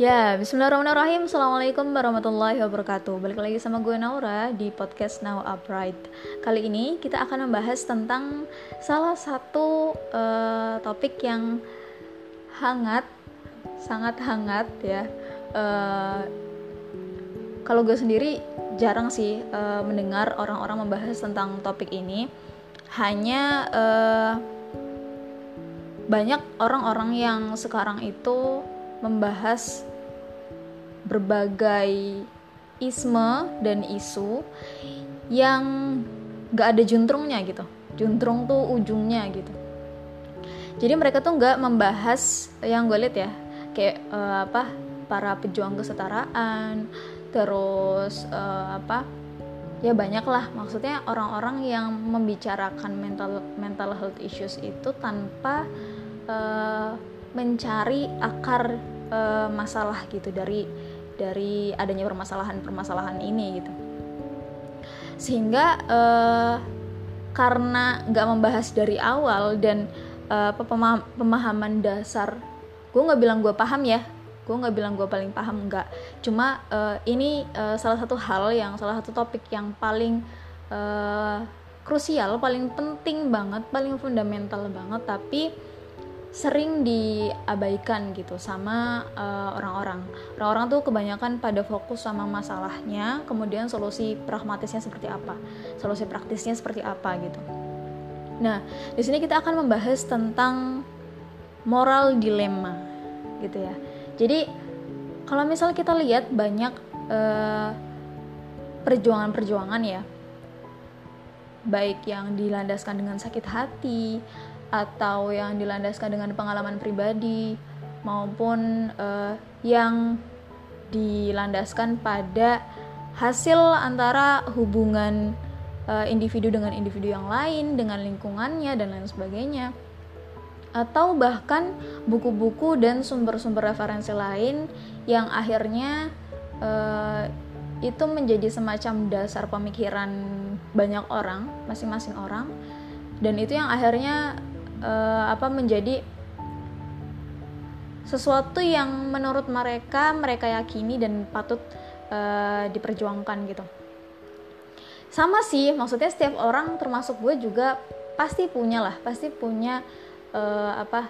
Ya, bismillahirrahmanirrahim. Assalamualaikum warahmatullahi wabarakatuh. Balik lagi sama gue Naura di podcast Now Upright. Kali ini kita akan membahas tentang salah satu uh, topik yang hangat Sangat hangat ya. Uh, Kalau gue sendiri jarang sih uh, mendengar orang-orang membahas tentang topik ini. Hanya uh, banyak orang-orang yang sekarang itu membahas berbagai isme dan isu yang gak ada juntrungnya gitu. Juntrung tuh ujungnya gitu. Jadi mereka tuh gak membahas yang gue lihat ya kayak uh, apa para pejuang kesetaraan terus uh, apa ya banyak lah. Maksudnya orang-orang yang membicarakan mental mental health issues itu tanpa uh, mencari akar uh, masalah gitu dari dari adanya permasalahan-permasalahan ini gitu. Sehingga uh, karena nggak membahas dari awal dan uh, pemahaman dasar gue nggak bilang gue paham ya gue nggak bilang gue paling paham nggak. Cuma uh, ini uh, salah satu hal yang salah satu topik yang paling uh, krusial paling penting banget paling fundamental banget tapi sering diabaikan gitu sama uh, orang-orang. Orang-orang tuh kebanyakan pada fokus sama masalahnya, kemudian solusi pragmatisnya seperti apa, solusi praktisnya seperti apa gitu. Nah, di sini kita akan membahas tentang moral dilema gitu ya. Jadi kalau misalnya kita lihat banyak uh, perjuangan-perjuangan ya, baik yang dilandaskan dengan sakit hati atau yang dilandaskan dengan pengalaman pribadi maupun uh, yang dilandaskan pada hasil antara hubungan uh, individu dengan individu yang lain, dengan lingkungannya dan lain sebagainya. Atau bahkan buku-buku dan sumber-sumber referensi lain yang akhirnya uh, itu menjadi semacam dasar pemikiran banyak orang, masing-masing orang. Dan itu yang akhirnya uh, apa menjadi sesuatu yang menurut mereka mereka yakini dan patut uh, diperjuangkan gitu. Sama sih maksudnya setiap orang termasuk gue juga pasti punya lah pasti punya uh, apa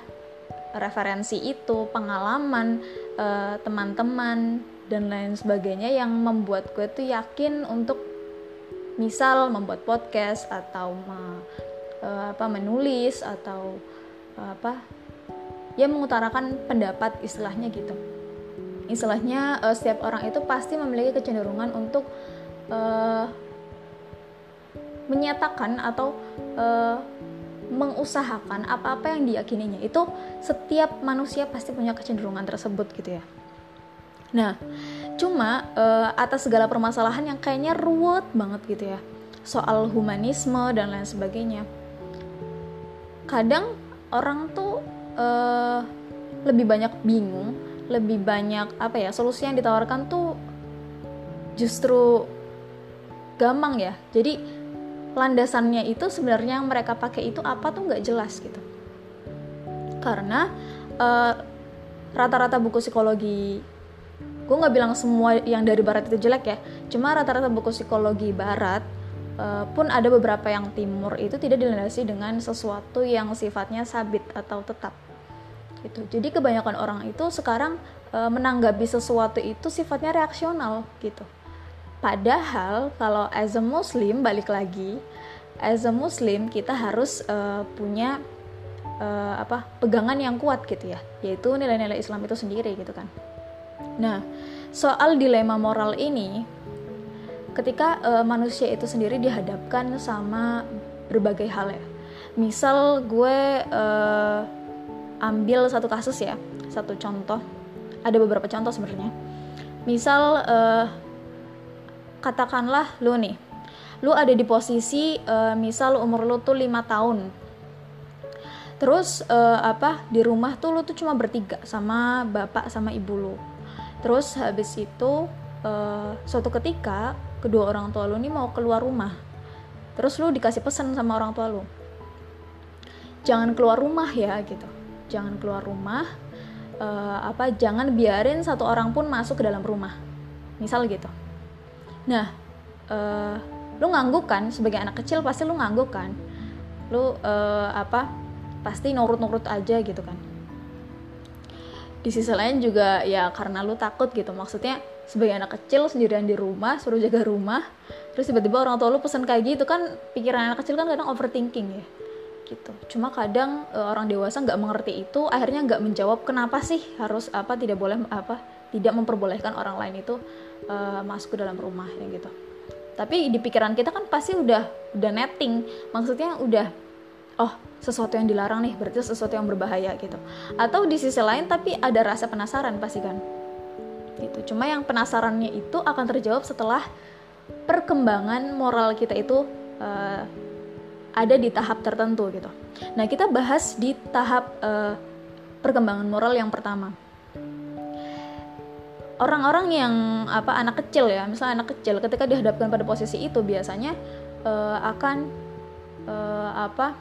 referensi itu pengalaman teman-teman dan lain sebagainya yang membuat gue tuh yakin untuk misal membuat podcast atau uh, apa menulis atau uh, apa ya mengutarakan pendapat istilahnya gitu. Istilahnya uh, setiap orang itu pasti memiliki kecenderungan untuk uh, menyatakan atau uh, mengusahakan apa-apa yang diyakininya. Itu setiap manusia pasti punya kecenderungan tersebut gitu ya. Nah cuma uh, atas segala permasalahan yang kayaknya ruwet banget gitu ya. Soal humanisme dan lain sebagainya kadang orang tuh uh, lebih banyak bingung lebih banyak apa ya solusi yang ditawarkan tuh justru gampang ya. Jadi landasannya itu sebenarnya yang mereka pakai itu apa tuh nggak jelas gitu. Karena eh, rata-rata buku psikologi gue nggak bilang semua yang dari barat itu jelek ya cuma rata-rata buku psikologi barat uh, pun ada beberapa yang timur itu tidak dilandasi dengan sesuatu yang sifatnya sabit atau tetap. Gitu. Jadi kebanyakan orang itu sekarang uh, menanggapi sesuatu itu sifatnya reaksional gitu. Padahal kalau as a muslim balik lagi as a muslim kita harus uh, punya uh, apa pegangan yang kuat gitu ya yaitu nilai-nilai Islam itu sendiri gitu kan. Nah soal dilema moral ini ketika uh, manusia itu sendiri dihadapkan sama berbagai hal ya. Misal gue uh, ambil satu kasus ya satu contoh. Ada beberapa contoh sebenarnya. Misal uh, katakanlah lu nih lu ada di posisi uh, misal umur lu tuh lima tahun. Terus uh, apa di rumah tuh lu tuh cuma bertiga sama bapak sama ibu lu. Terus habis itu uh, suatu ketika kedua orang tua lu nih mau keluar rumah. Terus lu dikasih pesan sama orang tua lu. Jangan keluar rumah ya gitu. Jangan keluar rumah uh, apa jangan biarin satu orang pun masuk ke dalam rumah. Misal gitu. Nah uh, lu ngangguk kan? Sebagai anak kecil pasti lu ngangguk kan? Lu uh, apa pasti nurut-nurut aja gitu kan? Di sisi lain juga ya karena lu takut gitu. Maksudnya sebagai anak kecil sendirian di rumah suruh jaga rumah terus tiba-tiba orang tua lu pesan kayak gitu kan pikiran anak kecil kan kadang overthinking ya gitu. Cuma kadang e, orang dewasa nggak mengerti itu akhirnya nggak menjawab kenapa sih harus apa tidak boleh apa tidak memperbolehkan orang lain itu e, masuk ke dalam rumah ya gitu. Tapi di pikiran kita kan pasti udah udah netting maksudnya udah oh sesuatu yang dilarang nih berarti sesuatu yang berbahaya gitu. Atau di sisi lain tapi ada rasa penasaran pasti kan gitu. Cuma yang penasarannya itu akan terjawab setelah perkembangan moral kita itu uh, ada di tahap tertentu gitu. Nah kita bahas di tahap uh, perkembangan moral yang pertama. Orang-orang yang apa anak kecil ya misalnya anak kecil ketika dihadapkan pada posisi itu biasanya uh, akan uh, apa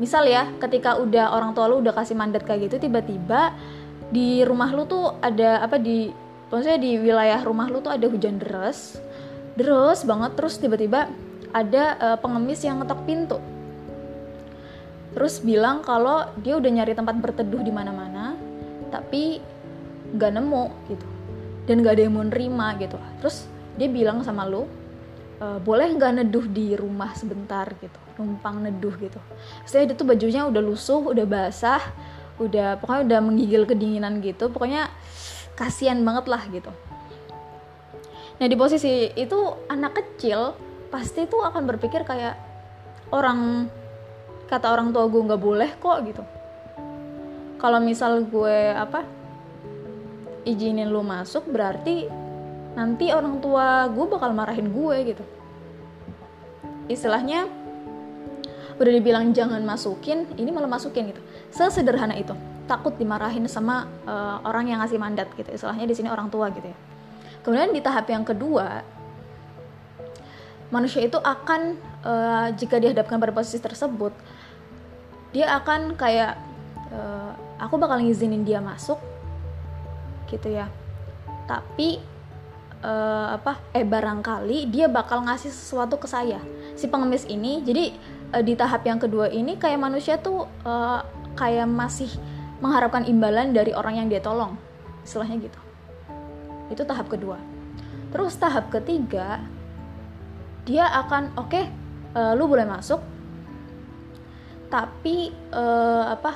misal ya ketika udah orang tua lu udah kasih mandat kayak gitu tiba-tiba di rumah lu tuh ada apa di maksudnya di wilayah rumah lu tuh ada hujan deras. Deras banget terus tiba-tiba ada uh, pengemis yang ngetok pintu. Terus bilang kalau dia udah nyari tempat berteduh di mana-mana tapi nggak nemu gitu. Dan nggak ada yang mau nerima gitu. Terus dia bilang sama lu e, boleh nggak neduh di rumah sebentar gitu? Numpang neduh gitu. Saya itu bajunya udah lusuh udah basah udah pokoknya udah menggigil kedinginan gitu pokoknya kasihan banget lah gitu. Nah di posisi itu anak kecil pasti tuh akan berpikir kayak orang kata orang tua gue nggak boleh kok gitu. Kalau misal gue apa izinin lu masuk berarti nanti orang tua gue bakal marahin gue gitu. Istilahnya udah dibilang jangan masukin ini malah masukin gitu. Sesederhana itu. Takut dimarahin sama uh, orang yang ngasih mandat gitu. Istilahnya di sini orang tua gitu ya. Kemudian di tahap yang kedua manusia itu akan uh, jika dihadapkan pada posisi tersebut dia akan kayak uh, aku bakal ngizinin dia masuk gitu ya. Tapi uh, apa eh barangkali dia bakal ngasih sesuatu ke saya. Si pengemis ini jadi uh, di tahap yang kedua ini kayak manusia tuh uh, kayak masih mengharapkan imbalan dari orang yang dia tolong istilahnya gitu. Itu tahap kedua. Terus tahap ketiga dia akan oke okay, uh, lu boleh masuk tapi uh, apa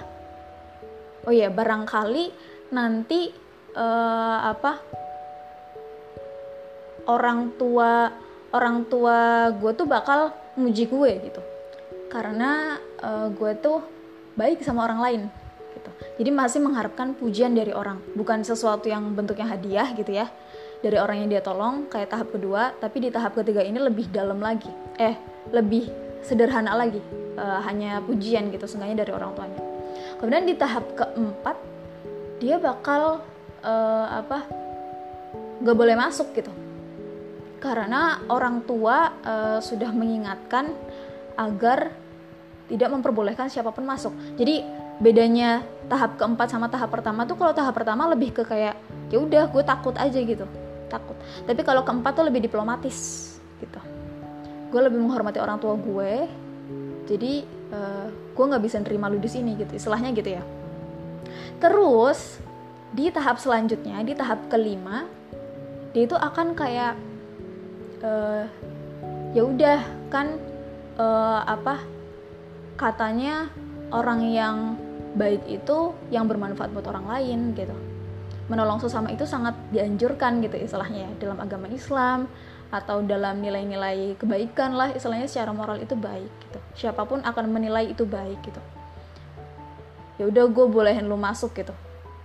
oh ya barangkali nanti uh, apa orang tua orang tua gue tuh bakal nguji gue gitu karena uh, gue tuh baik sama orang lain gitu. Jadi masih mengharapkan pujian dari orang. Bukan sesuatu yang bentuknya hadiah gitu ya dari orang yang dia tolong kayak tahap kedua tapi di tahap ketiga ini lebih dalam lagi. Eh lebih sederhana lagi uh, hanya pujian gitu seenggaknya dari orang tuanya. Kemudian di tahap keempat dia bakal uh, apa nggak boleh masuk gitu. Karena orang tua uh, sudah mengingatkan agar tidak memperbolehkan siapa pun masuk. Jadi bedanya tahap keempat sama tahap pertama tuh kalau tahap pertama lebih ke kayak ya udah gue takut aja gitu takut. Tapi kalau keempat tuh lebih diplomatis gitu. Gue lebih menghormati orang tua gue. Jadi uh, gue nggak bisa nerima lu di sini gitu. Istilahnya gitu ya. Terus di tahap selanjutnya di tahap kelima dia itu akan kayak uh, ya udah kan uh, apa? Katanya orang yang baik itu yang bermanfaat buat orang lain gitu. Menolong sesama itu sangat dianjurkan gitu istilahnya ya dalam agama Islam atau dalam nilai-nilai kebaikan lah istilahnya secara moral itu baik gitu. Siapa pun akan menilai itu baik gitu. Ya udah gue bolehin lu masuk gitu.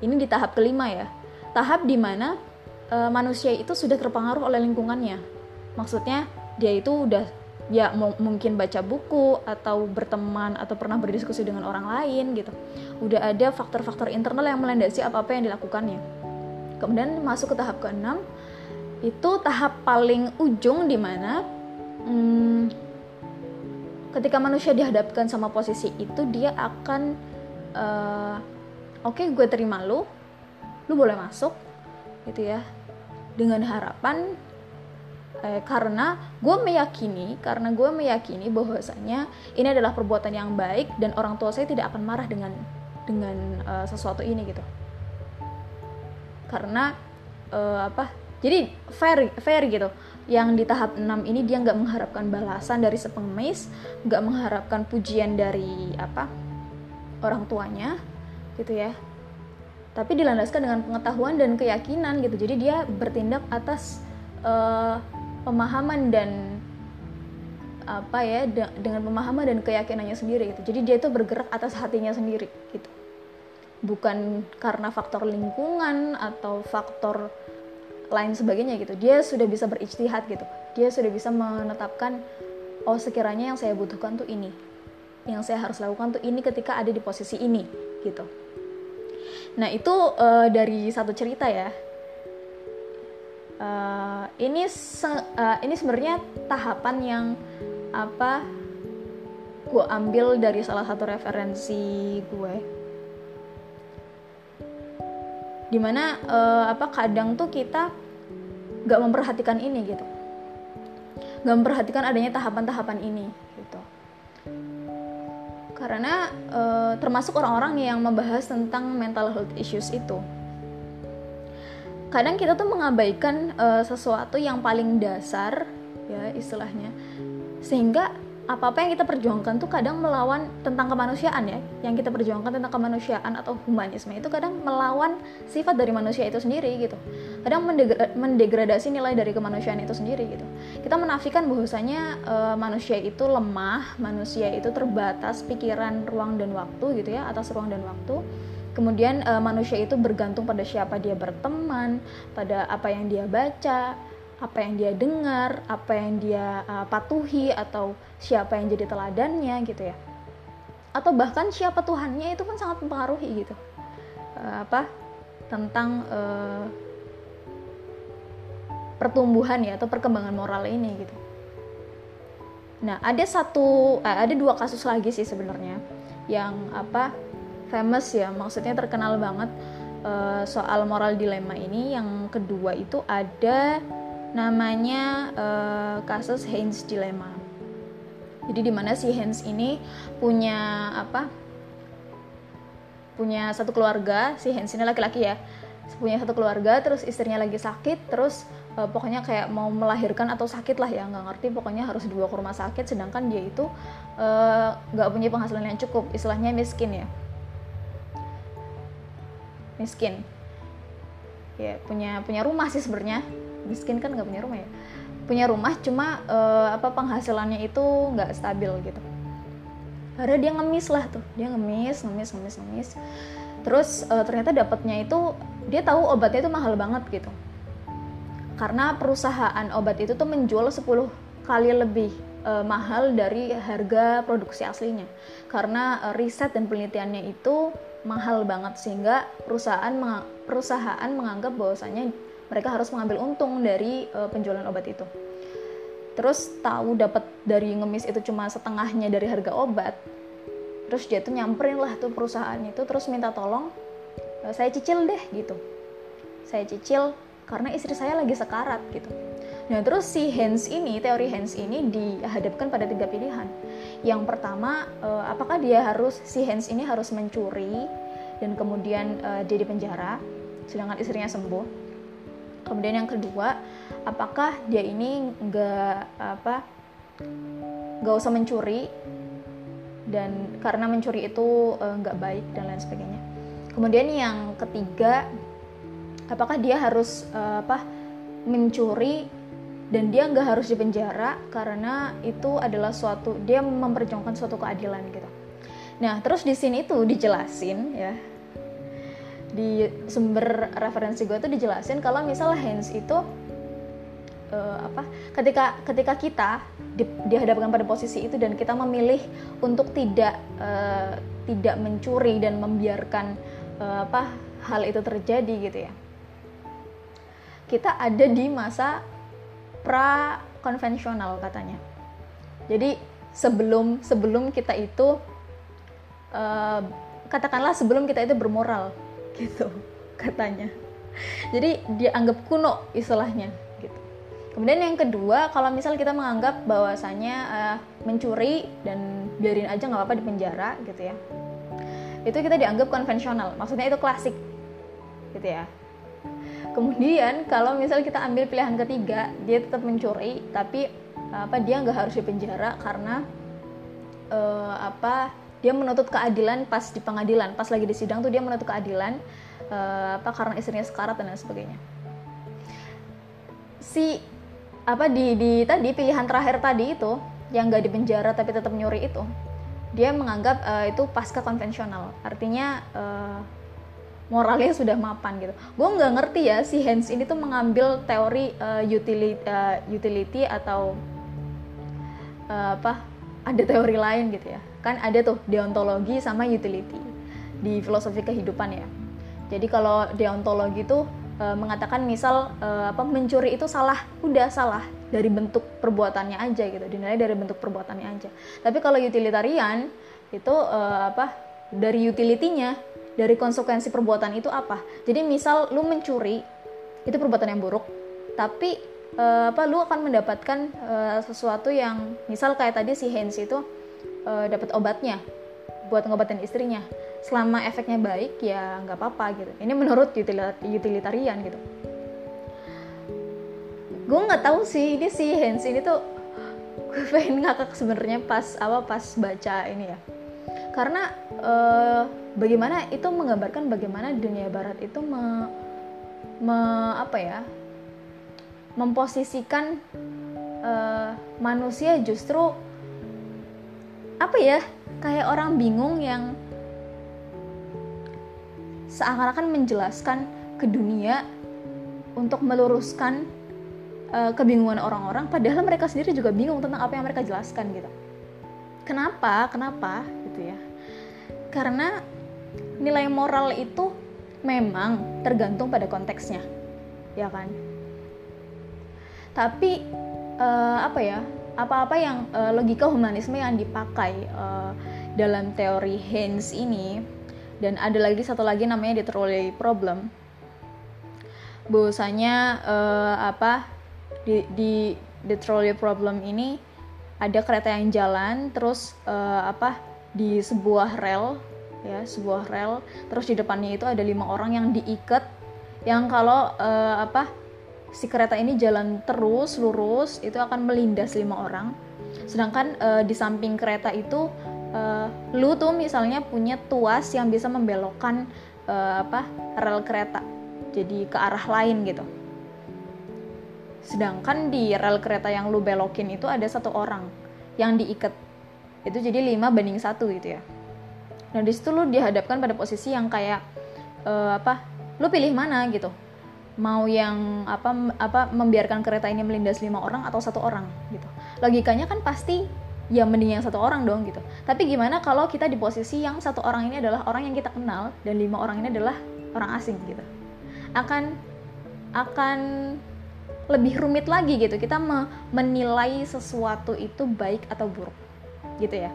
Ini di tahap kelima ya. Tahap di mana e, manusia itu sudah terpengaruh oleh lingkungannya. Maksudnya dia itu udah ya mungkin baca buku atau berteman atau pernah berdiskusi dengan orang lain gitu. Udah ada faktor-faktor internal yang melandasi apa-apa yang dilakukannya. Kemudian masuk ke tahap keenam itu tahap paling ujung di mana hmm, ketika manusia dihadapkan sama posisi itu dia akan uh, oke okay, gue terima lu lu boleh masuk gitu ya. Dengan harapan eh, karena gue meyakini karena gue meyakini bahwasanya ini adalah perbuatan yang baik dan orang tua saya tidak akan marah dengan dengan uh, sesuatu ini gitu. Karena uh, apa jadi fair fair gitu. Yang di tahap 6 ini dia nggak mengharapkan balasan dari sepengemis nggak mengharapkan pujian dari apa orang tuanya gitu ya. Tapi dilandaskan dengan pengetahuan dan keyakinan gitu. Jadi dia bertindak atas uh, pemahaman dan apa ya de dengan pemahaman dan keyakinannya sendiri gitu. Jadi dia itu bergerak atas hatinya sendiri gitu. Bukan karena faktor lingkungan atau faktor lain sebagainya gitu. Dia sudah bisa berijtihad gitu. Dia sudah bisa menetapkan oh sekiranya yang saya butuhkan tuh ini. Yang saya harus lakukan tuh ini ketika ada di posisi ini gitu. Nah itu uh, dari satu cerita ya uh, ini se uh, ini sebenarnya tahapan yang apa gue ambil dari salah satu referensi gue di mana uh, apa kadang tuh kita gak memperhatikan ini gitu. Gak memperhatikan adanya tahapan-tahapan ini gitu. Karena uh, termasuk orang-orang yang membahas tentang mental health issues itu kadang kita tuh mengabaikan uh, sesuatu yang paling dasar ya istilahnya. Sehingga apa-apa yang kita perjuangkan tuh kadang melawan tentang kemanusiaan ya. Yang kita perjuangkan tentang kemanusiaan atau humanisme itu kadang melawan sifat dari manusia itu sendiri gitu. Kadang mendegradasi nilai dari kemanusiaan itu sendiri gitu. Kita menafikan bahwasanya uh, manusia itu lemah manusia itu terbatas pikiran ruang dan waktu gitu ya atas ruang dan waktu Kemudian uh, manusia itu bergantung pada siapa dia berteman, pada apa yang dia baca, apa yang dia dengar, apa yang dia uh, patuhi atau siapa yang jadi teladannya gitu ya. Atau bahkan siapa Tuhannya itu kan sangat mempengaruhi gitu. Uh, apa tentang uh, pertumbuhan ya atau perkembangan moral ini gitu. Nah, ada satu ada dua kasus lagi sih sebenarnya yang apa famous ya maksudnya terkenal banget uh, soal moral dilema ini. Yang kedua itu ada namanya uh, kasus Haynes dilema. Jadi di mana si Haynes ini punya apa punya satu keluarga si Haynes ini laki-laki ya punya satu keluarga terus istrinya lagi sakit terus uh, pokoknya kayak mau melahirkan atau sakit lah ya nggak ngerti pokoknya harus dibawa ke rumah sakit sedangkan dia itu nggak uh, punya penghasilan yang cukup istilahnya miskin ya miskin. Ya punya punya rumah sih sebenarnya. Miskin kan nggak punya rumah ya. Punya rumah cuma uh, apa penghasilannya itu nggak stabil gitu. Karena dia ngemis lah tuh. Dia ngemis ngemis ngemis ngemis. Terus uh, ternyata dapatnya itu dia tahu obatnya itu mahal banget gitu. Karena perusahaan obat itu tuh menjual 10 kali lebih uh, mahal dari harga produksi aslinya. Karena uh, riset dan penelitiannya itu mahal banget sehingga perusahaan perusahaan menganggap bahwasanya mereka harus mengambil untung dari uh, penjualan obat itu. Terus tahu dapat dari ngemis itu cuma setengahnya dari harga obat. Terus dia tuh nyamperin lah tuh perusahaan itu terus minta tolong uh, saya cicil deh gitu. Saya cicil karena istri saya lagi sekarat gitu. Nah terus si Hans ini, teori Hans ini dihadapkan pada tiga pilihan yang pertama, uh, apakah dia harus si Hans ini harus mencuri dan kemudian uh, dia di penjara, sedangkan istrinya sembuh. Kemudian yang kedua, apakah dia ini nggak apa nggak usah mencuri dan karena mencuri itu uh, nggak baik dan lain sebagainya. Kemudian yang ketiga, apakah dia harus uh, apa mencuri dan dia nggak harus dipenjara karena itu adalah suatu dia memperjuangkan suatu keadilan gitu. Nah terus di sini tuh dijelasin ya di sumber referensi gue tuh dijelasin kalau misalnya hands itu uh, apa ketika ketika kita di, dihadapkan pada posisi itu dan kita memilih untuk tidak uh, tidak mencuri dan membiarkan uh, apa hal itu terjadi gitu ya kita ada di masa pra konvensional katanya. Jadi sebelum sebelum kita itu uh, katakanlah sebelum kita itu bermoral gitu katanya. Jadi dianggap kuno istilahnya gitu. Kemudian yang kedua kalau misal kita menganggap bahwasanya uh, mencuri dan biarin aja nggak apa-apa di penjara gitu ya. Itu kita dianggap konvensional. Maksudnya itu klasik gitu ya kemudian kalau misal kita ambil pilihan ketiga dia tetap mencuri tapi apa dia nggak harus di penjara karena uh, apa dia menuntut keadilan pas di pengadilan. Pas lagi di sidang tuh dia menuntut keadilan uh, apa karena istrinya sekarat dan lain sebagainya. Si apa di di tadi pilihan terakhir tadi itu yang nggak di penjara tapi tetap nyuri itu dia menganggap uh, itu pasca konvensional. Artinya uh, moralnya sudah mapan gitu. Gue nggak ngerti ya si Hans ini tuh mengambil teori uh, utility, uh, utility atau uh, apa? Ada teori lain gitu ya. Kan ada tuh deontologi sama utility di filosofi kehidupan ya. Jadi kalau deontologi itu uh, mengatakan misal uh, apa mencuri itu salah, udah salah dari bentuk perbuatannya aja gitu, dinilai dari bentuk perbuatannya aja. Tapi kalau utilitarian itu uh, apa dari utilitinya dari konsekuensi perbuatan itu apa? Jadi misal lu mencuri itu perbuatan yang buruk tapi uh, apa lu akan mendapatkan uh, sesuatu yang misal kayak tadi si Hans itu uh, dapat obatnya buat ngobatin istrinya. Selama efeknya baik ya nggak apa-apa gitu. Ini menurut utilitarian gitu. Gue nggak tahu sih ini si Hans ini tuh gue pengen ngakak sebenarnya pas apa pas baca ini ya. Karena uh, bagaimana itu menggambarkan bagaimana dunia barat itu me, me apa ya memposisikan uh, manusia justru apa ya kayak orang bingung yang seakan-akan menjelaskan ke dunia untuk meluruskan uh, kebingungan orang-orang padahal mereka sendiri juga bingung tentang apa yang mereka jelaskan gitu. Kenapa? Kenapa? Gitu ya. Karena nilai moral itu memang tergantung pada konteksnya ya kan? Tapi uh, apa ya apa-apa yang uh, logika humanisme yang dipakai uh, dalam teori Haynes ini dan ada lagi satu lagi namanya the problem. Bahwasanya uh, apa di, di the trolley problem ini ada kereta yang jalan terus uh, apa di sebuah rel ya sebuah rel. Terus di depannya itu ada lima orang yang diikat yang kalau uh, apa si kereta ini jalan terus lurus itu akan melindas lima orang. Sedangkan uh, di samping kereta itu uh, lu tuh misalnya punya tuas yang bisa membelokkan uh, apa rel kereta. Jadi ke arah lain gitu. Sedangkan di rel kereta yang lu belokin itu ada satu orang yang diikat. Itu jadi 5 banding satu gitu ya nah di situ lu dihadapkan pada posisi yang kayak uh, apa lu pilih mana gitu? Mau yang apa apa membiarkan kereta ini melindas lima orang atau satu orang gitu. Logikanya kan pasti ya mending yang satu orang dong gitu. Tapi gimana kalau kita di posisi yang satu orang ini adalah orang yang kita kenal dan lima orang ini adalah orang asing gitu? Akan akan lebih rumit lagi gitu. Kita menilai sesuatu itu baik atau buruk gitu ya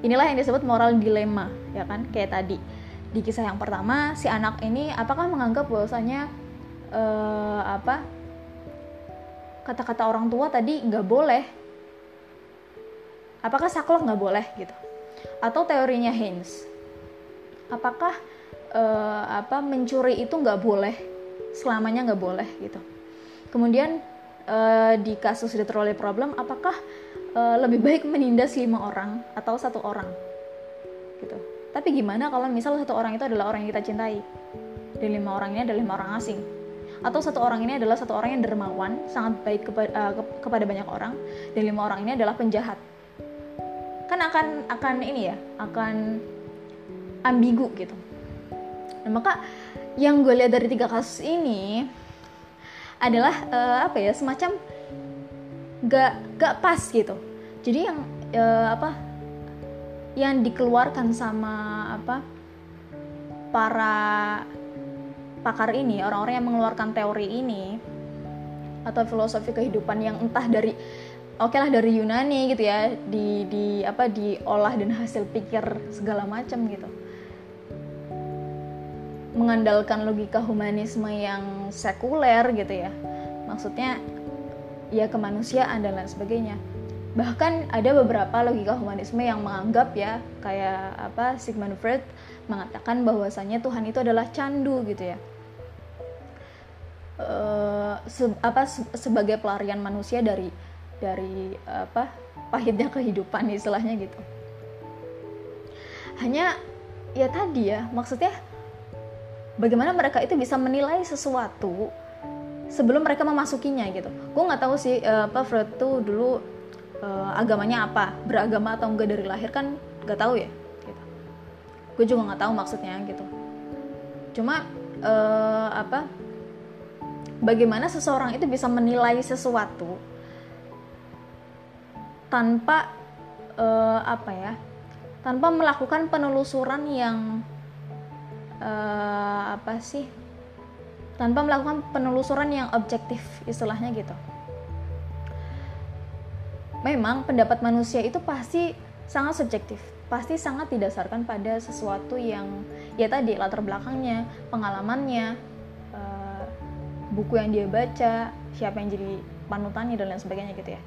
inilah yang disebut moral dilema ya kan? Kayak tadi di kisah yang pertama si anak ini apakah menganggap bahwasanya uh, apa kata-kata orang tua tadi nggak boleh? Apakah saklek nggak boleh gitu? Atau teorinya Haynes apakah uh, apa mencuri itu nggak boleh? Selamanya nggak boleh gitu. Kemudian uh, di kasus the problem apakah uh, lebih baik menindas lima orang atau satu orang gitu. Tapi gimana kalau misal satu orang itu adalah orang yang kita cintai? Dan lima orang ini adalah lima orang asing. Atau satu orang ini adalah satu orang yang dermawan sangat baik kepada, uh, ke, kepada banyak orang dan lima orang ini adalah penjahat. Kan akan akan ini ya akan ambigu gitu. Nah, maka yang gue lihat dari tiga kasus ini adalah uh, apa ya semacam gak gak pas gitu. Jadi yang uh, apa yang dikeluarkan sama apa para pakar ini orang-orang yang mengeluarkan teori ini atau filosofi kehidupan yang entah dari oke okay lah dari Yunani gitu ya di di apa diolah dan hasil pikir segala macam gitu. Mengandalkan logika humanisme yang sekuler gitu ya. Maksudnya ya kemanusiaan dan lain sebagainya. Bahkan ada beberapa logika humanisme yang menganggap ya kayak apa Sigmund Freud mengatakan bahwasanya Tuhan itu adalah candu gitu ya. E, se, apa se, sebagai pelarian manusia dari dari apa pahitnya kehidupan istilahnya gitu. Hanya ya tadi ya maksudnya bagaimana mereka itu bisa menilai sesuatu sebelum mereka memasukinya gitu. Gue nggak tahu sih uh, apa Freud tuh dulu uh, agamanya apa? Beragama atau enggak dari lahir kan nggak tahu ya gitu. gue juga nggak tahu maksudnya gitu. Cuma uh, apa bagaimana seseorang itu bisa menilai sesuatu tanpa uh, apa ya tanpa melakukan penelusuran yang uh, apa sih tanpa melakukan penelusuran yang objektif istilahnya gitu memang pendapat manusia itu pasti sangat subjektif, pasti sangat didasarkan pada sesuatu yang ya tadi latar belakangnya, pengalamannya, uh, buku yang dia baca, siapa yang jadi panutannya dan lain sebagainya gitu ya.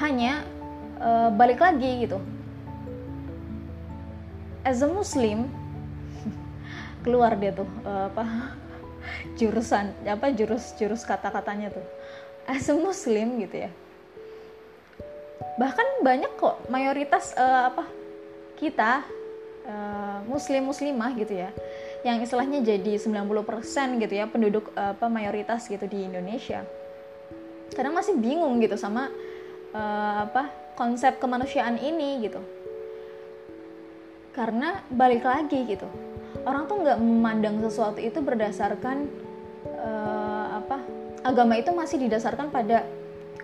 Hanya uh, balik lagi gitu. As a Muslim keluar dia tuh uh, apa jurusan apa jurus jurus kata-katanya tuh. As a Muslim gitu ya. Bahkan banyak kok mayoritas uh, apa kita uh, muslim muslimah gitu ya yang istilahnya jadi 90% gitu ya penduduk uh, apa mayoritas gitu di Indonesia. Kadang masih bingung gitu sama uh, apa konsep kemanusiaan ini gitu. Karena balik lagi gitu orang tuh nggak memandang sesuatu itu berdasarkan uh, apa agama itu masih didasarkan pada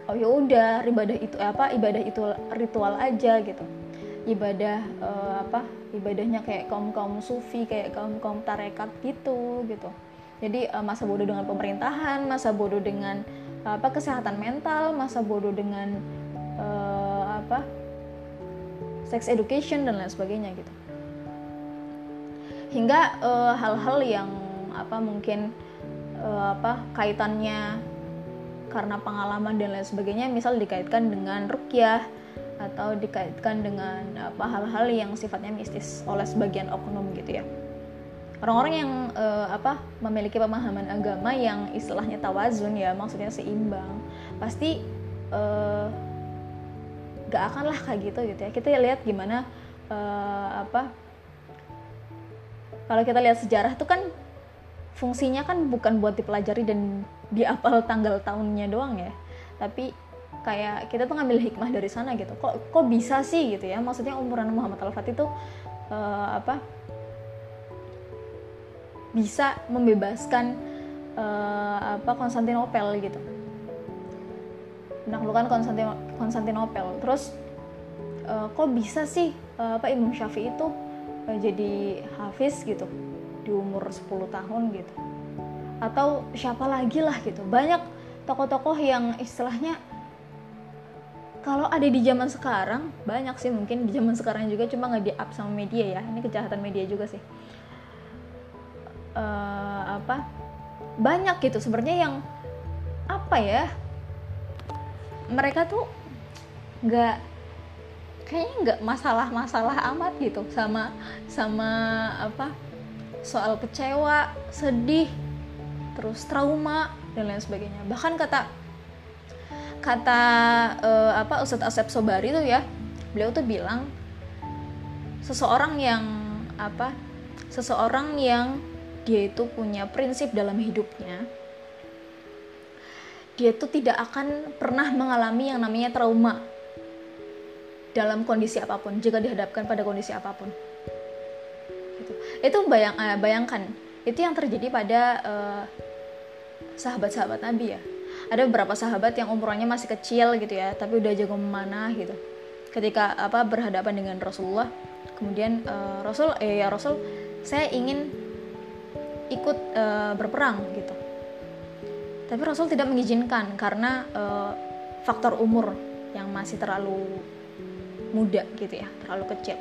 oh ya udah ibadah itu apa ibadah itu ritual aja gitu. Ibadah uh, apa ibadahnya kayak kaum kaum sufi kayak kaum kaum tarekat gitu gitu. Jadi uh, masa bodoh dengan pemerintahan masa bodoh dengan uh, apa kesehatan mental masa bodoh dengan uh, apa sex education dan lain sebagainya gitu hingga hal-hal uh, yang apa mungkin uh, apa kaitannya karena pengalaman dan lain sebagainya misal dikaitkan dengan rukyah atau dikaitkan dengan apa hal-hal yang sifatnya mistis oleh sebagian oknum gitu ya. Orang-orang yang uh, apa memiliki pemahaman agama yang istilahnya tawazun ya maksudnya seimbang pasti uh, gak akan lah kayak gitu gitu ya. Kita lihat gimana uh, apa kalau kita lihat sejarah tuh kan fungsinya kan bukan buat dipelajari dan diapal tanggal tahunnya doang ya. Tapi kayak kita tuh ngambil hikmah dari sana gitu. Kok kok bisa sih gitu ya? Maksudnya umuran Muhammad Al Fatih itu uh, apa bisa membebaskan uh, apa Konstantinopel gitu. Menaklukkan Konstantin Konstantinopel. Terus uh, kok bisa sih uh, apa Imam Syafi'i itu jadi hafiz gitu di umur 10 tahun gitu. Atau siapa lagi lah gitu. Banyak tokoh-tokoh yang istilahnya kalau ada di zaman sekarang banyak sih mungkin di zaman sekarang juga cuma nggak di up sama media ya. Ini kejahatan media juga sih. Uh, apa? Banyak gitu. Sebenarnya yang apa ya? Mereka tuh nggak kayaknya nggak masalah-masalah amat gitu sama sama apa soal kecewa sedih terus trauma dan lain sebagainya. Bahkan kata kata uh, apa Ustadz Asep Sobari tuh ya beliau tuh bilang seseorang yang apa seseorang yang dia itu punya prinsip dalam hidupnya dia tuh tidak akan pernah mengalami yang namanya trauma dalam kondisi apa pun jika dihadapkan pada kondisi apa pun. Gitu. itu bayang, uh, bayangkan itu yang terjadi pada uh, sahabat-sahabat Nabi ya. Ada beberapa sahabat yang umurnya masih kecil gitu ya tapi udah jago memanah gitu. Ketika apa berhadapan dengan Rasulullah kemudian uh, Rasul eh ya Rasul saya ingin ikut uh, berperang gitu. Tapi Rasul tidak mengizinkan karena uh, faktor umur yang masih terlalu muda gitu ya terlalu kecil.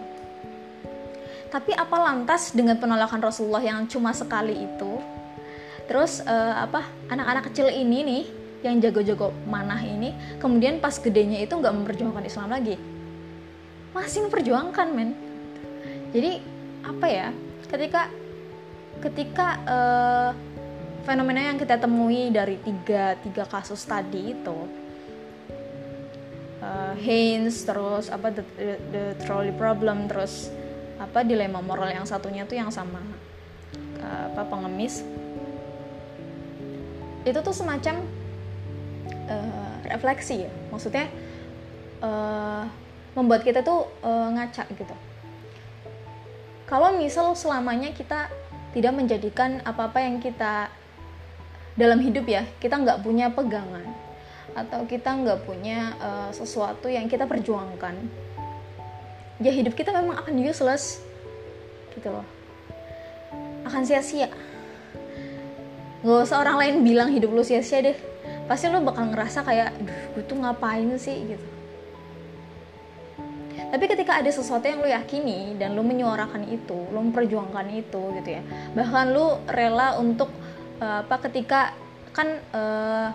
Tapi apa lantas dengan penolakan Rasulullah yang cuma sekali itu? Terus uh, apa anak-anak kecil ini nih yang jago-jago manah ini kemudian pas gedenya itu nggak memperjuangkan Islam lagi. Masih memperjuangkan men. Jadi apa ya ketika ketika uh, fenomena yang kita temui dari tiga tiga kasus tadi itu uh, Haynes terus apa the, the, the trolley problem terus apa dilema moral yang satunya tuh yang sama. Uh, apa pengemis. Itu tuh semacam uh, refleksi ya. Maksudnya uh, membuat kita tuh uh, ngaca gitu. Kalau misal selamanya kita tidak menjadikan apa-apa yang kita dalam hidup ya kita nggak punya pegangan atau kita nggak punya uh, sesuatu yang kita perjuangkan ya hidup kita memang akan useless gitu loh. Akan sia-sia. Nggak usah orang lain bilang hidup lu sia-sia deh. Pasti lo bakal ngerasa kayak duh gue tuh ngapain sih? Gitu. Tapi ketika ada sesuatu yang lo yakini dan lo menyuarakan itu lo memperjuangkan itu gitu ya. Bahkan lo rela untuk uh, apa ketika kan uh,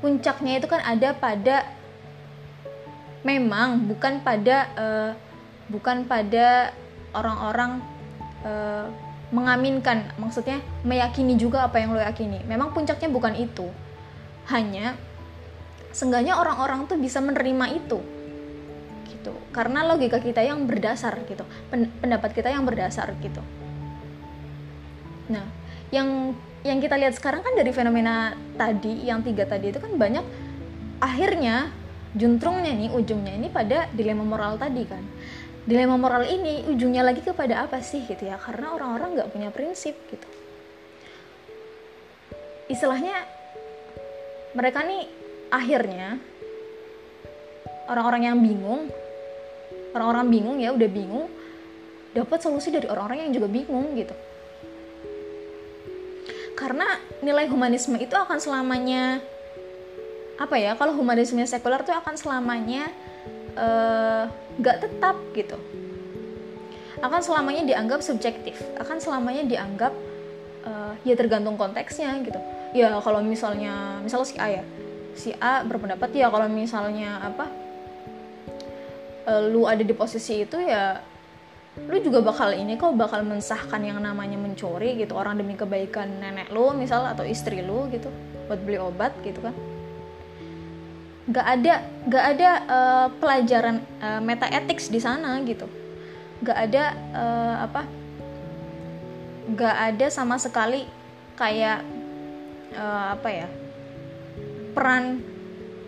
puncaknya itu kan ada pada memang bukan pada uh, bukan pada orang-orang uh, mengaminkan maksudnya meyakini juga apa yang lo yakini. Memang puncaknya bukan itu. Hanya seenggaknya orang-orang tuh bisa menerima itu. Gitu. Karena logika kita yang berdasar gitu. Pendapat kita yang berdasar gitu. Nah yang yang kita lihat sekarang kan dari fenomena tadi yang tiga tadi itu kan banyak akhirnya juntrungnya nih ujungnya ini pada dilema moral tadi kan. Dilema moral ini ujungnya lagi kepada apa sih gitu ya? Karena orang-orang nggak punya prinsip gitu. Istilahnya mereka nih akhirnya orang-orang yang bingung orang-orang bingung ya udah bingung dapat solusi dari orang-orang yang juga bingung gitu karena nilai humanisme itu akan selamanya apa ya kalau humanisme sekuler itu akan selamanya eh, nggak uh, tetap gitu. Akan selamanya dianggap subjektif akan selamanya dianggap uh, ya tergantung konteksnya gitu. Ya kalau misalnya misalnya si A ya si A berpendapat ya kalau misalnya apa uh, lu ada di posisi itu ya lu juga bakal ini kok bakal mensahkan yang namanya mencuri gitu orang demi kebaikan nenek lu misal atau istri lu gitu buat beli obat gitu kan. Nggak ada nggak ada uh, pelajaran uh, meta ethics di sana gitu. Nggak ada uh, apa nggak ada sama sekali kayak uh, apa ya peran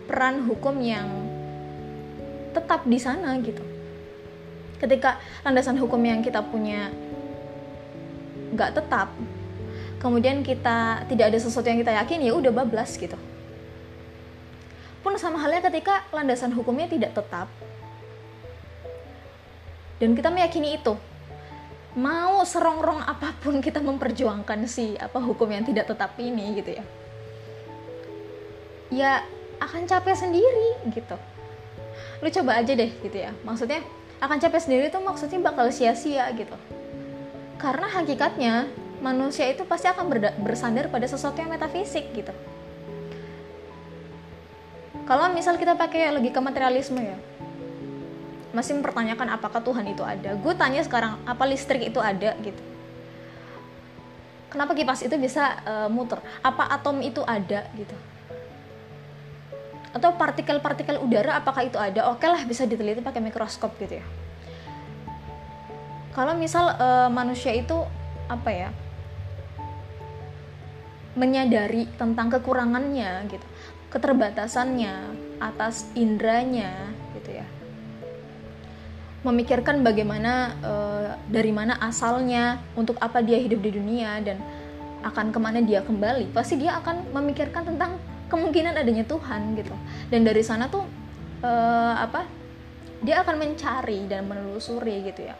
peran hukum yang tetap di sana gitu ketika landasan hukum yang kita punya nggak tetap kemudian kita tidak ada sesuatu yang kita yakin ya udah bablas gitu. Pun sama halnya ketika landasan hukumnya tidak tetap. Dan kita meyakini itu. Mau serongrong apa pun kita memperjuangkan si apa hukum yang tidak tetap ini gitu ya. Ya akan capek sendiri gitu. Lu coba aja deh gitu ya. Maksudnya akan capek sendiri itu maksudnya bakal sia-sia gitu. Karena hakikatnya manusia itu pasti akan bersandar pada sesuatu yang metafisik gitu. Kalau misal kita pakai logika materialisme ya masih mempertanyakan apakah Tuhan itu ada? Gue tanya sekarang apa listrik itu ada gitu? Kenapa kipas itu bisa uh, muter? Apa atom itu ada gitu atau partikel-partikel udara apakah itu ada? Oke lah bisa diteliti pakai mikroskop gitu ya. Kalau misal uh, manusia itu apa ya menyadari tentang kekurangannya gitu keterbatasannya atas indranya gitu ya. Memikirkan bagaimana uh, dari mana asalnya untuk apa dia hidup di dunia dan akan ke mana dia kembali pasti dia akan memikirkan tentang kemungkinan adanya Tuhan gitu. Dan dari sana tuh uh, apa dia akan mencari dan menelusuri gitu ya.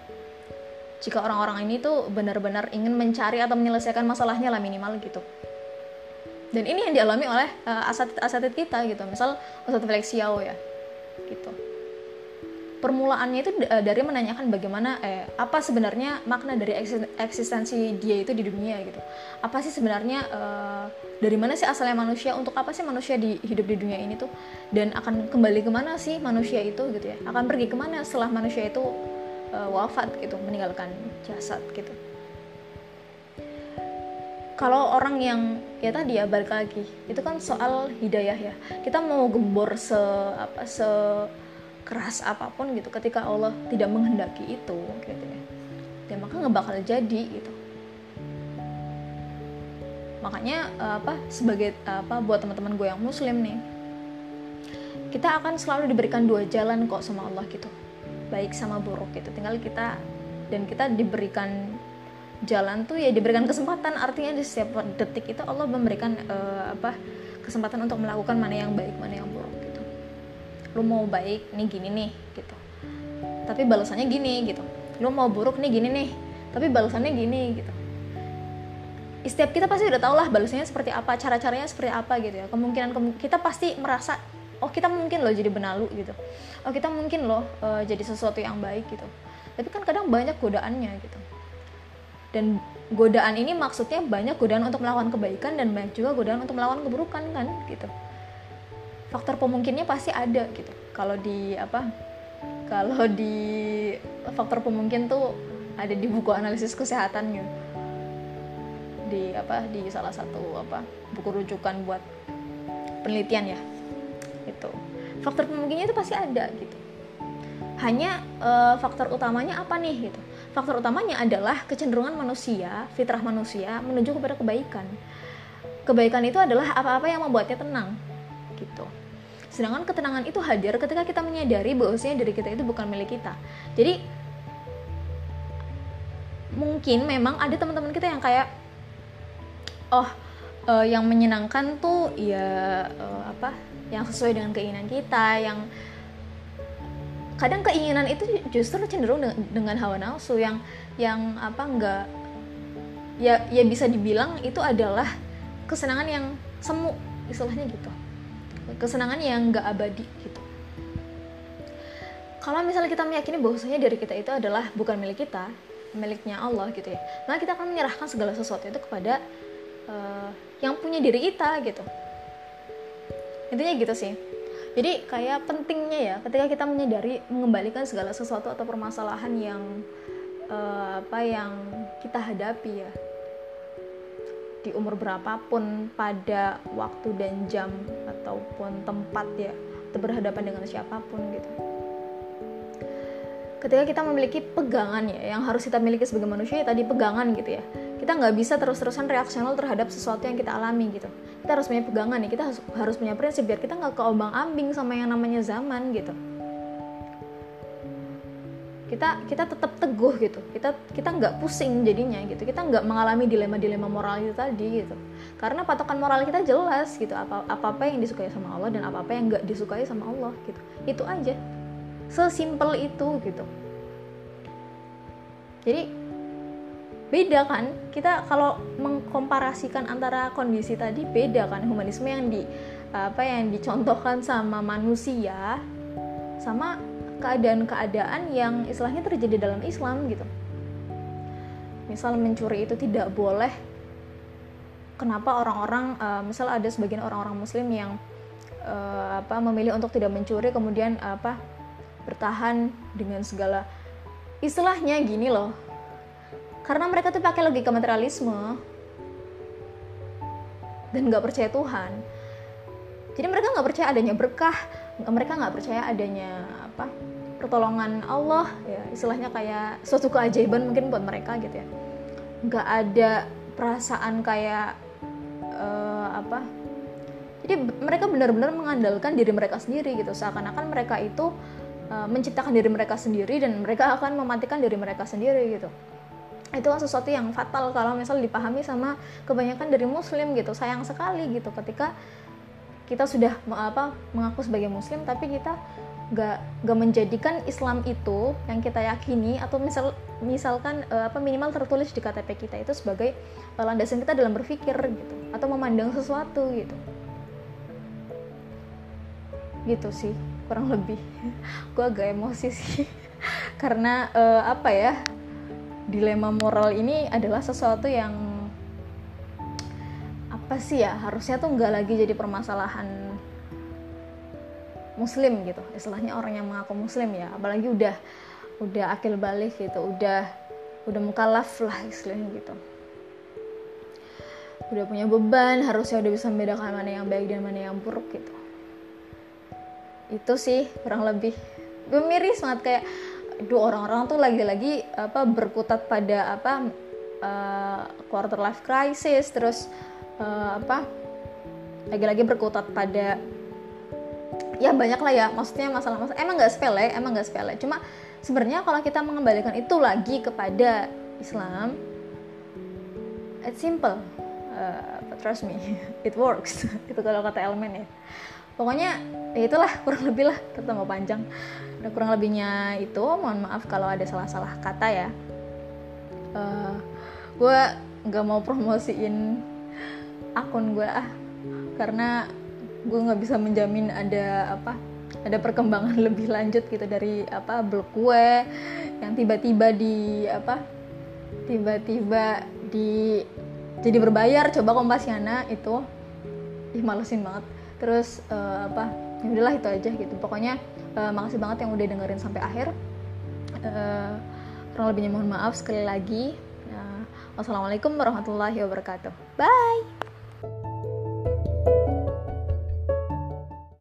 Jika orang-orang ini tuh benar-benar ingin mencari atau menyelesaikan masalahnya lah minimal gitu. Dan ini yang dialami oleh uh, asatid-asatid kita gitu. Misal Ustadz Felix Yao ya gitu permulaannya itu dari menanyakan bagaimana eh apa sebenarnya makna dari eksistensi dia itu di dunia gitu. Apa sih sebenarnya uh, dari mana sih asalnya manusia untuk apa sih manusia di hidup di dunia ini tuh? Dan akan kembali ke mana sih manusia itu gitu ya? Akan pergi ke mana setelah manusia itu uh, wafat gitu meninggalkan jasad gitu. Kalau orang yang ya tadi ya balik lagi itu kan soal hidayah ya. Kita mau gembor se apa se keras apa pun gitu ketika Allah tidak menghendaki itu gitu ya ya maka nggak bakal jadi gitu. Makanya eh, apa sebagai apa buat teman-teman gue yang muslim nih kita akan selalu diberikan dua jalan kok sama Allah gitu. Baik sama buruk gitu. Tinggal kita dan kita diberikan jalan tuh ya diberikan kesempatan. Artinya di setiap detik itu Allah memberikan uh, apa kesempatan untuk melakukan mana yang baik mana yang buruk lu mau baik nih gini nih gitu. Tapi balasannya gini gitu. Lu mau buruk nih gini nih tapi balasannya gini gitu. Setiap kita pasti udah tau lah balasannya seperti apa cara-caranya seperti apa gitu ya. Kemungkinan kita pasti merasa oh kita mungkin loh jadi benalu gitu. Oh kita mungkin loh uh, jadi sesuatu yang baik gitu. Tapi kan kadang banyak godaannya gitu. Dan godaan ini maksudnya banyak godaan untuk melakukan kebaikan dan banyak juga godaan untuk melakukan keburukan kan gitu faktor pemungkinnya pasti ada gitu. Kalau di apa kalau di faktor pemungkin tuh ada di buku analisis kesehatan gitu. Di apa di salah satu apa buku rujukan buat penelitian ya itu faktor pemungkinnya itu pasti ada gitu. Hanya uh, faktor utamanya apa nih gitu? Faktor utamanya adalah kecenderungan manusia, fitrah manusia menuju kepada kebaikan. Kebaikan itu adalah apa-apa yang membuatnya tenang, gitu. Sedangkan ketenangan itu hadir ketika kita menyadari bahwasanya diri kita itu bukan milik kita. Jadi mungkin memang ada teman-teman kita yang kayak oh uh, yang menyenangkan tuh ya uh, apa yang sesuai dengan keinginan kita yang kadang keinginan itu justru cenderung dengan, dengan hawa nafsu yang yang apa enggak ya ya bisa dibilang itu adalah kesenangan yang semu istilahnya gitu kesenangan yang enggak abadi gitu. Kalau misalnya kita meyakini bahwasanya dari kita itu adalah bukan milik kita miliknya Allah gitu ya maka kita akan menyerahkan segala sesuatu itu kepada uh, yang punya diri kita gitu. Intinya gitu sih. Jadi kayak pentingnya ya ketika kita menyadari mengembalikan segala sesuatu atau permasalahan yang uh, apa yang kita hadapi ya di umur berapapun pada waktu dan jam ataupun tempat ya atau berhadapan dengan siapa pun gitu. Ketika kita memiliki pegangan ya yang harus kita miliki sebagai manusia ya tadi pegangan gitu ya. Kita nggak bisa terus-terusan reaksional terhadap sesuatu yang kita alami gitu. Kita harus punya pegangan nih kita harus, punya prinsip biar kita nggak keombang ambing sama yang namanya zaman gitu kita kita tetap teguh gitu. Kita kita nggak pusing jadinya gitu. Kita nggak mengalami dilema-dilema moral itu tadi gitu. Karena patokan moral kita jelas gitu. Apa apa apa yang disukai sama Allah dan apa apa yang nggak disukai sama Allah gitu. Itu aja. Sesimpel itu gitu. Jadi beda kan? Kita kalau mengkomparasikan antara kondisi tadi beda kan? Humanisme yang di apa yang dicontohkan sama manusia sama keadaan-keadaan yang istilahnya terjadi dalam Islam gitu. Misal mencuri itu tidak boleh. Kenapa orang-orang uh, misal ada sebagian orang-orang muslim yang uh, apa memilih untuk tidak mencuri kemudian apa bertahan dengan segala istilahnya gini loh. Karena mereka tuh pakai logika materialisme dan nggak percaya Tuhan. Jadi mereka nggak percaya adanya berkah mereka nggak percaya adanya apa pertolongan Allah ya istilahnya kayak suatu keajaiban mungkin buat mereka gitu ya. Nggak ada perasaan kayak uh, apa jadi mereka benar-benar mengandalkan diri mereka sendiri gitu. Seakan-akan mereka itu uh, menciptakan diri mereka sendiri dan mereka akan mematikan diri mereka sendiri gitu. Itu kan sesuatu yang fatal kalau misal dipahami sama kebanyakan dari muslim gitu. Sayang sekali gitu ketika kita sudah apa mengaku sebagai muslim tapi kita gak gak menjadikan Islam itu yang kita yakini atau misal misalkan uh, apa minimal tertulis di KTP kita itu sebagai uh, landasan kita dalam berpikir gitu atau memandang sesuatu gitu. Gitu sih kurang lebih. Gue agak emosi sih. Karena uh, apa ya dilema moral ini adalah sesuatu yang apa sih ya harusnya tuh nggak lagi jadi permasalahan muslim gitu. Istilahnya orang yang mengaku muslim ya. Apalagi udah udah akil balik gitu. Udah udah mukalaf lah istilahnya gitu. Udah punya beban harusnya udah bisa membedakan mana yang baik dan mana yang buruk gitu. Itu sih kurang lebih. Miris banget kayak dua orang-orang tuh lagi-lagi apa berkutat pada apa uh, quarter life crisis terus uh, apa lagi-lagi berkutat pada ya banyak lah ya. Maksudnya masalah-masalah. Emang nggak sepele emang nggak sepele. Cuma sebenarnya kalau kita mengembalikan itu lagi kepada Islam it's simple. Uh, trust me it works. Itu kalau kata elemen ya. Pokoknya ya itulah kurang lebih lah. Kita mau panjang. Udah kurang lebihnya itu mohon maaf kalau ada salah-salah kata ya. Uh, eh, gue nggak mau promosiin akun gue ah. Karena gue nggak bisa menjamin ada apa ada perkembangan lebih lanjut gitu dari apa blog gue yang tiba-tiba di apa tiba-tiba di jadi berbayar. Coba kompasiana itu ih malesin banget. Terus uh, apa ya udahlah itu aja gitu. Pokoknya uh, makasih banget yang udah dengerin sampai akhir. Uh, lebihnya mohon maaf sekali lagi. Uh, wassalamualaikum warahmatullahi wabarakatuh. Bye